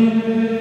Amen.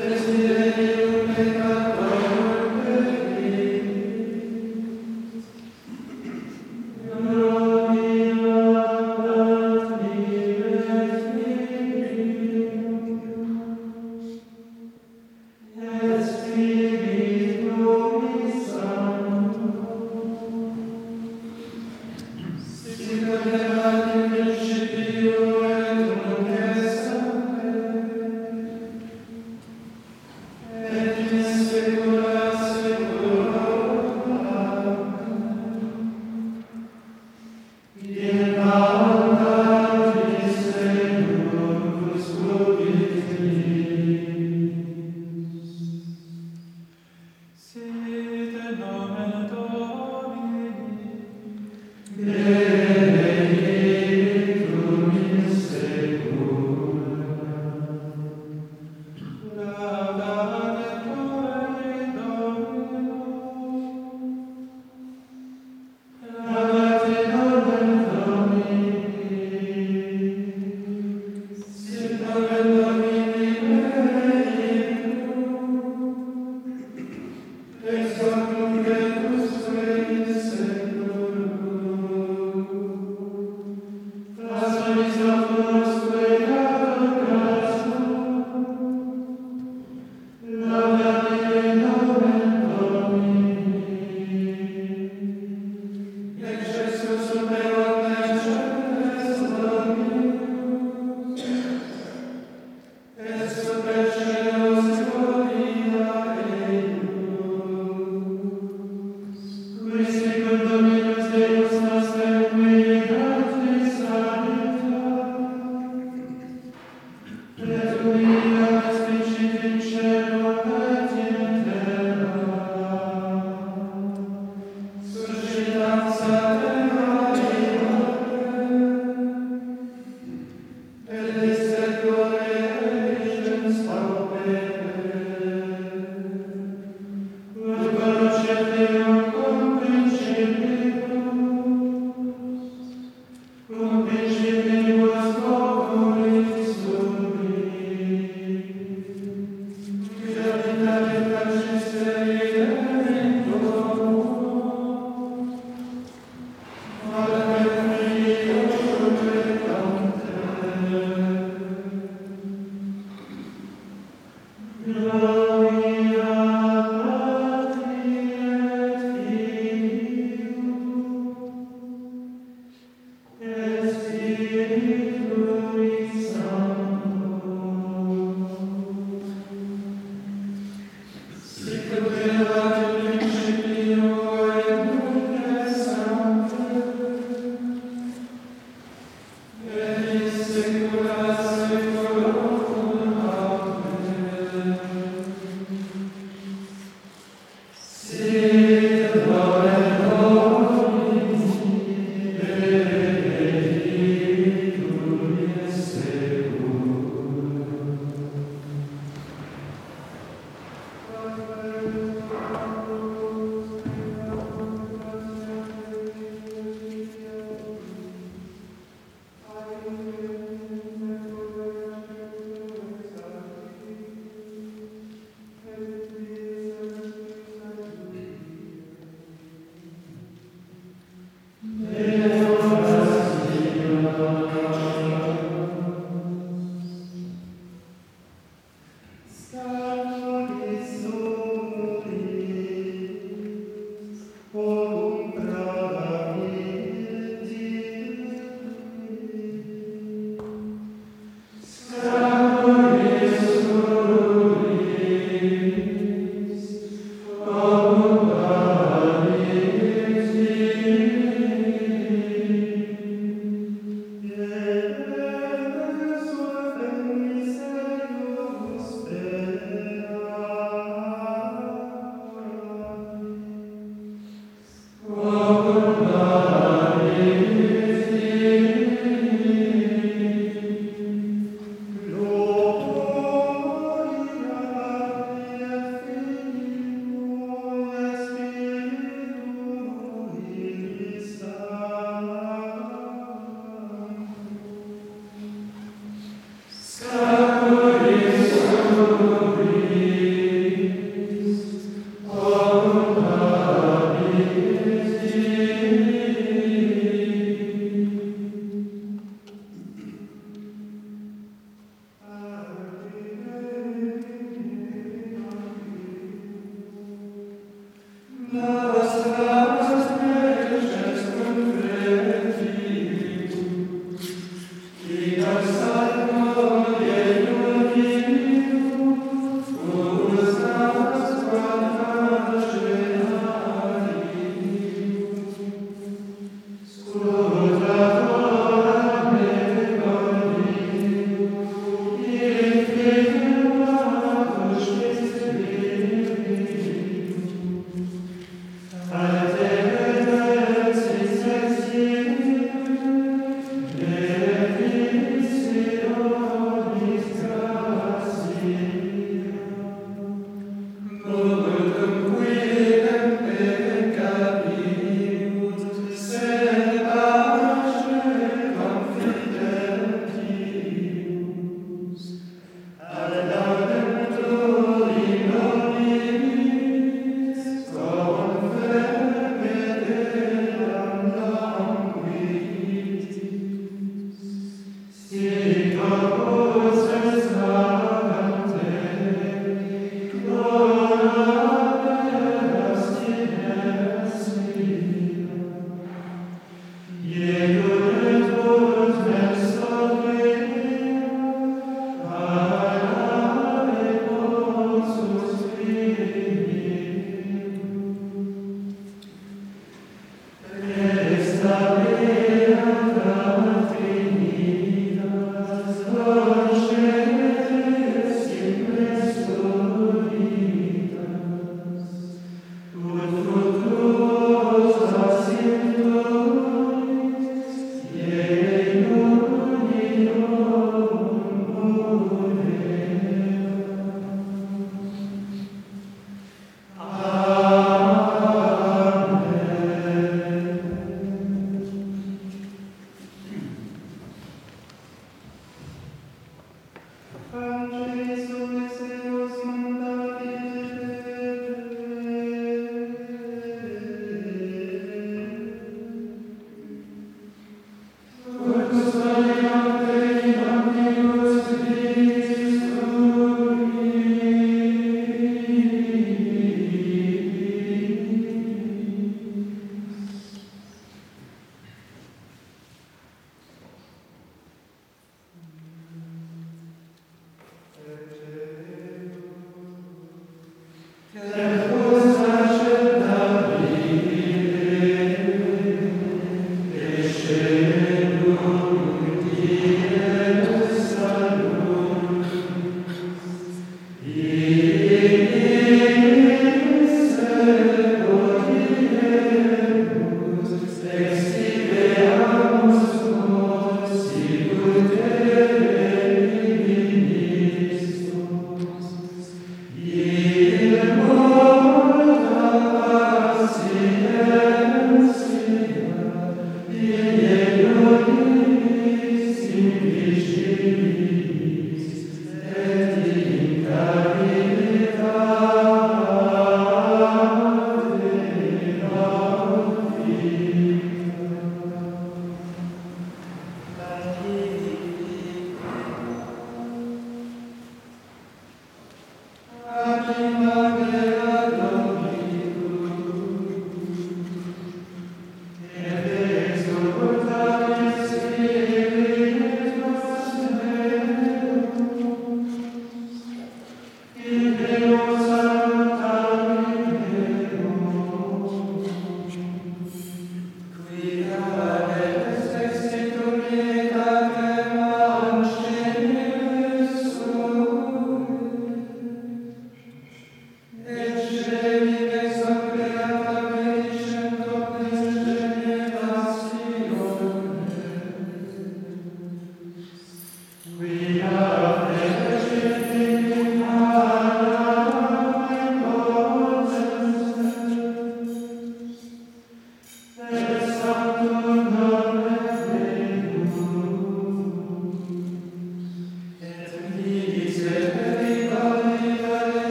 Desde el.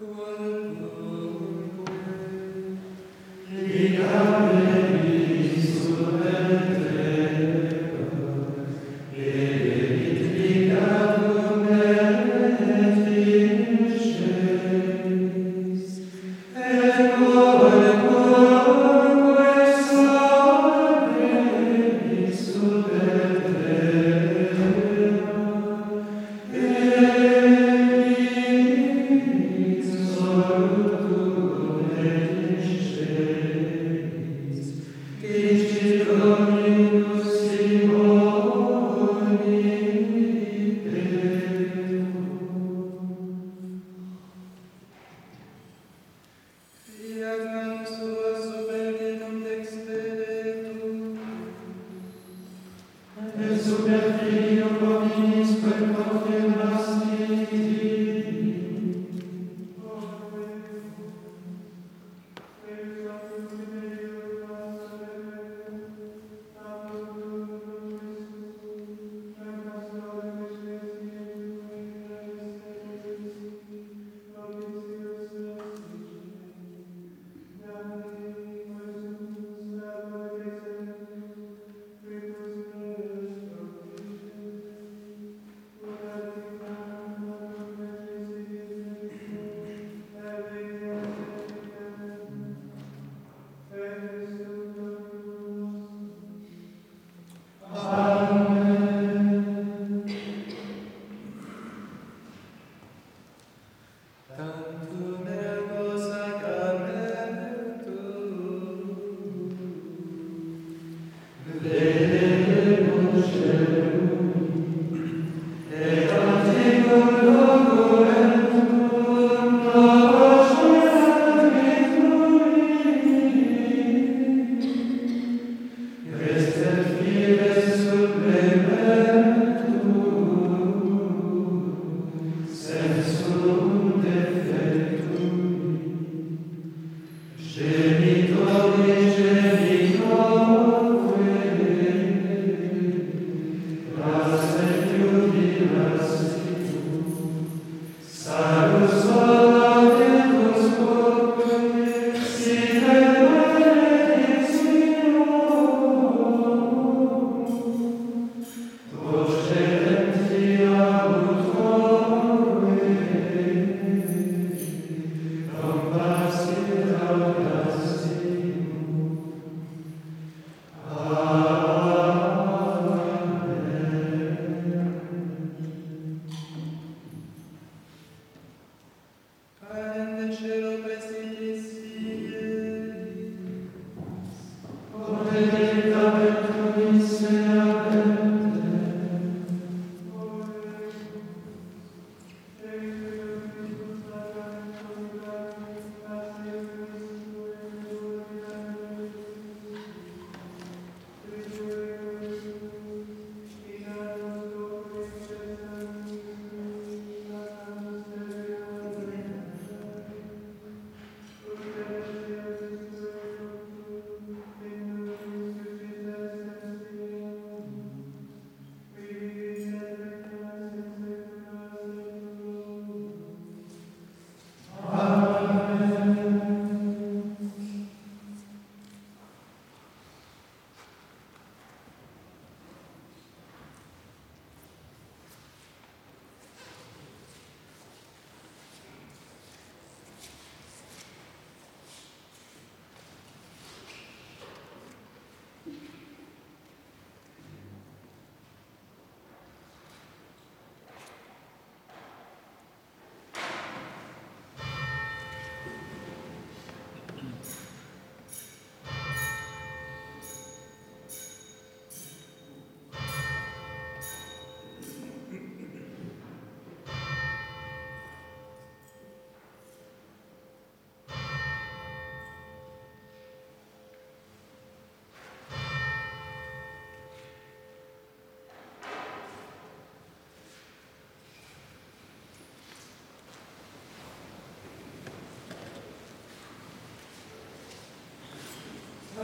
Good.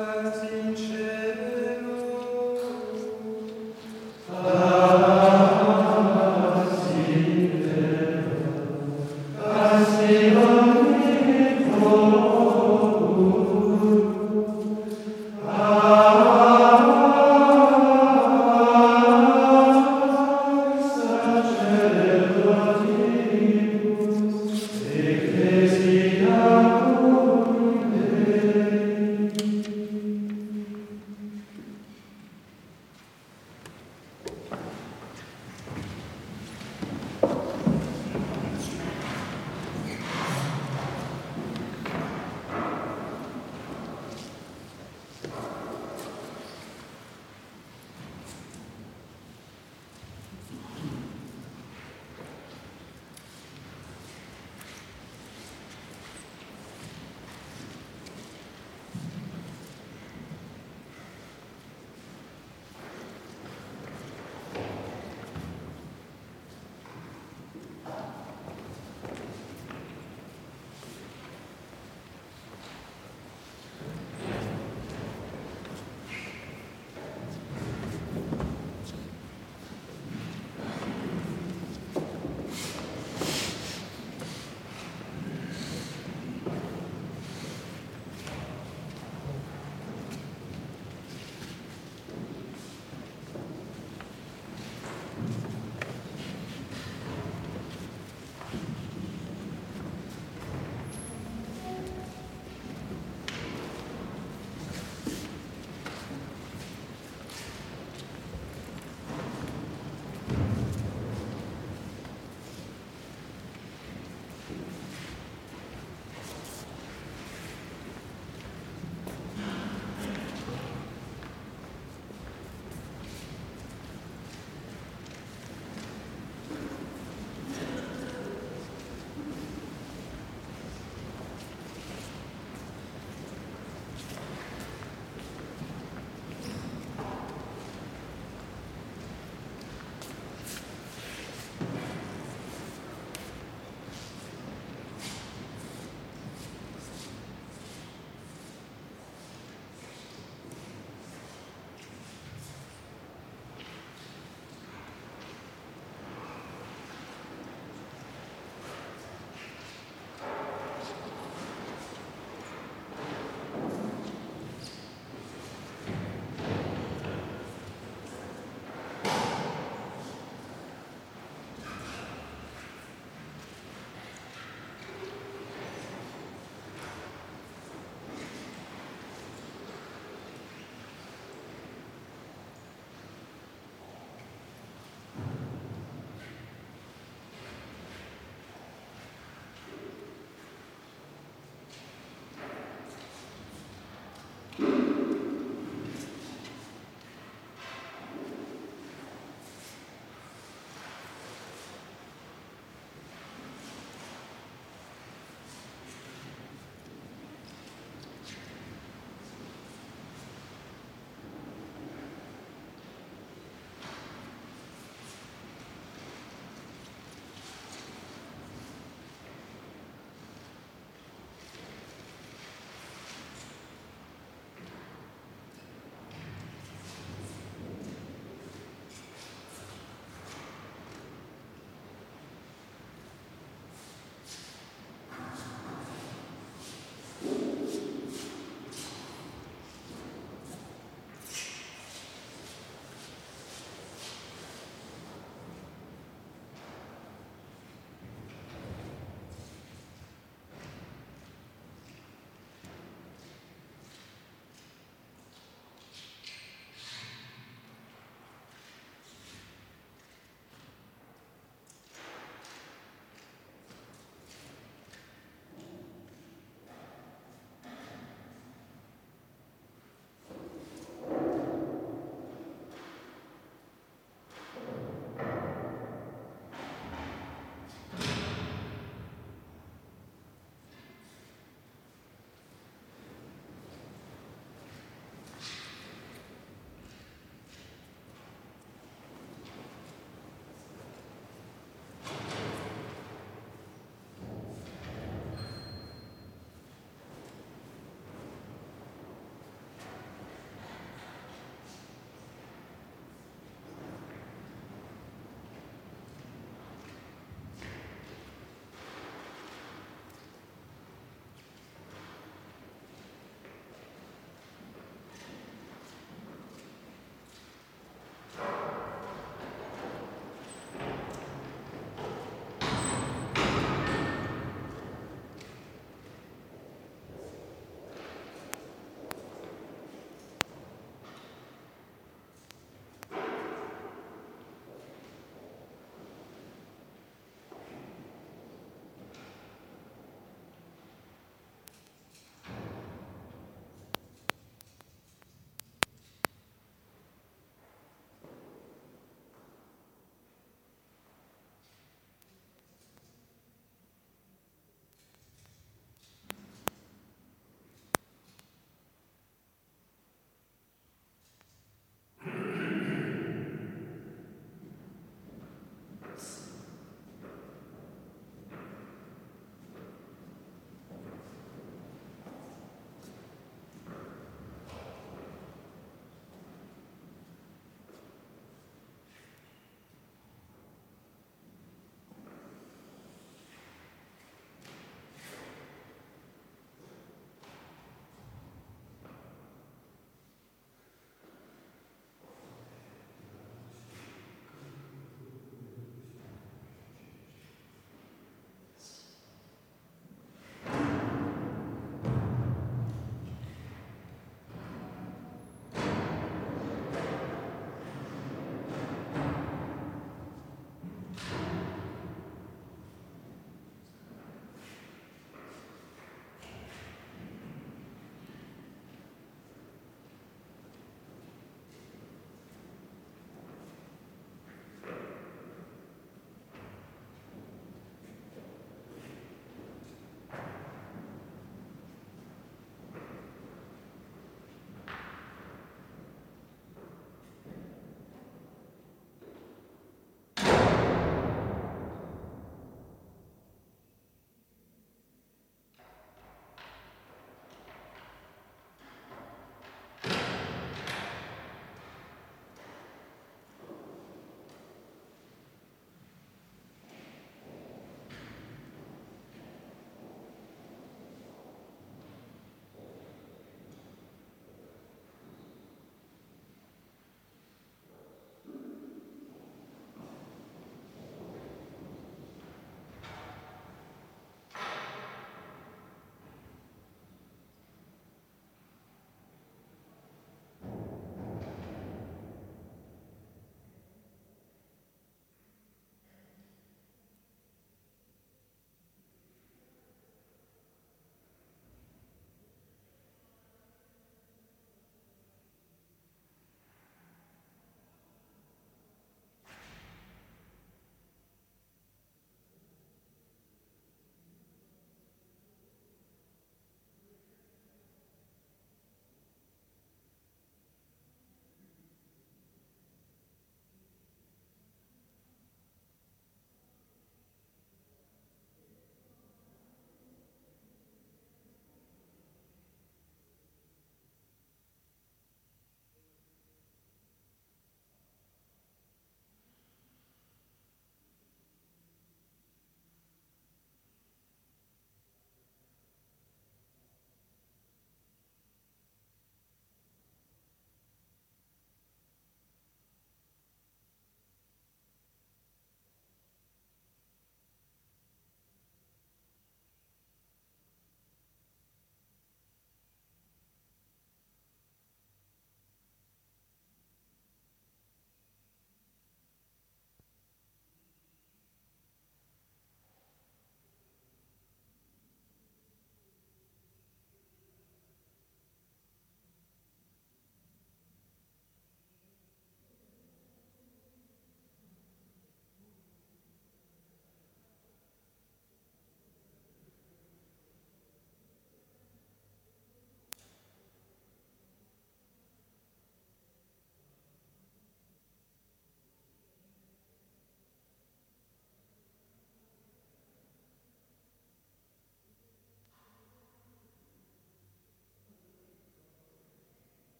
first